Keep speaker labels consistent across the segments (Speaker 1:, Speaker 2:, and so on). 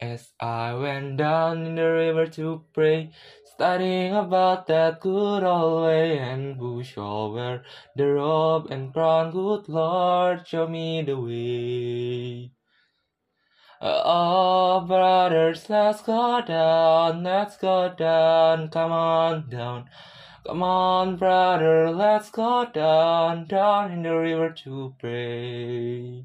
Speaker 1: As I went down in the river to pray, studying about that good old way, and who shall wear the robe and crown, good Lord, show me the way. Oh, brothers, let's go down, let's go down, come on down. Come on, brother, let's go down, down in the river to pray.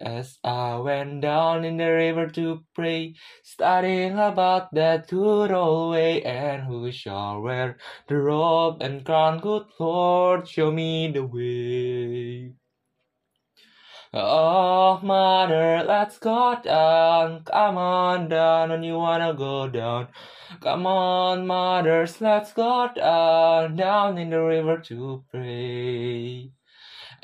Speaker 1: As I went down in the river to pray, studying about that good old way, and who shall wear the robe and crown, good Lord, show me the way. Oh, mother, let's go down. Come on down when you wanna go down. Come on, mothers, let's go down, down in the river to pray.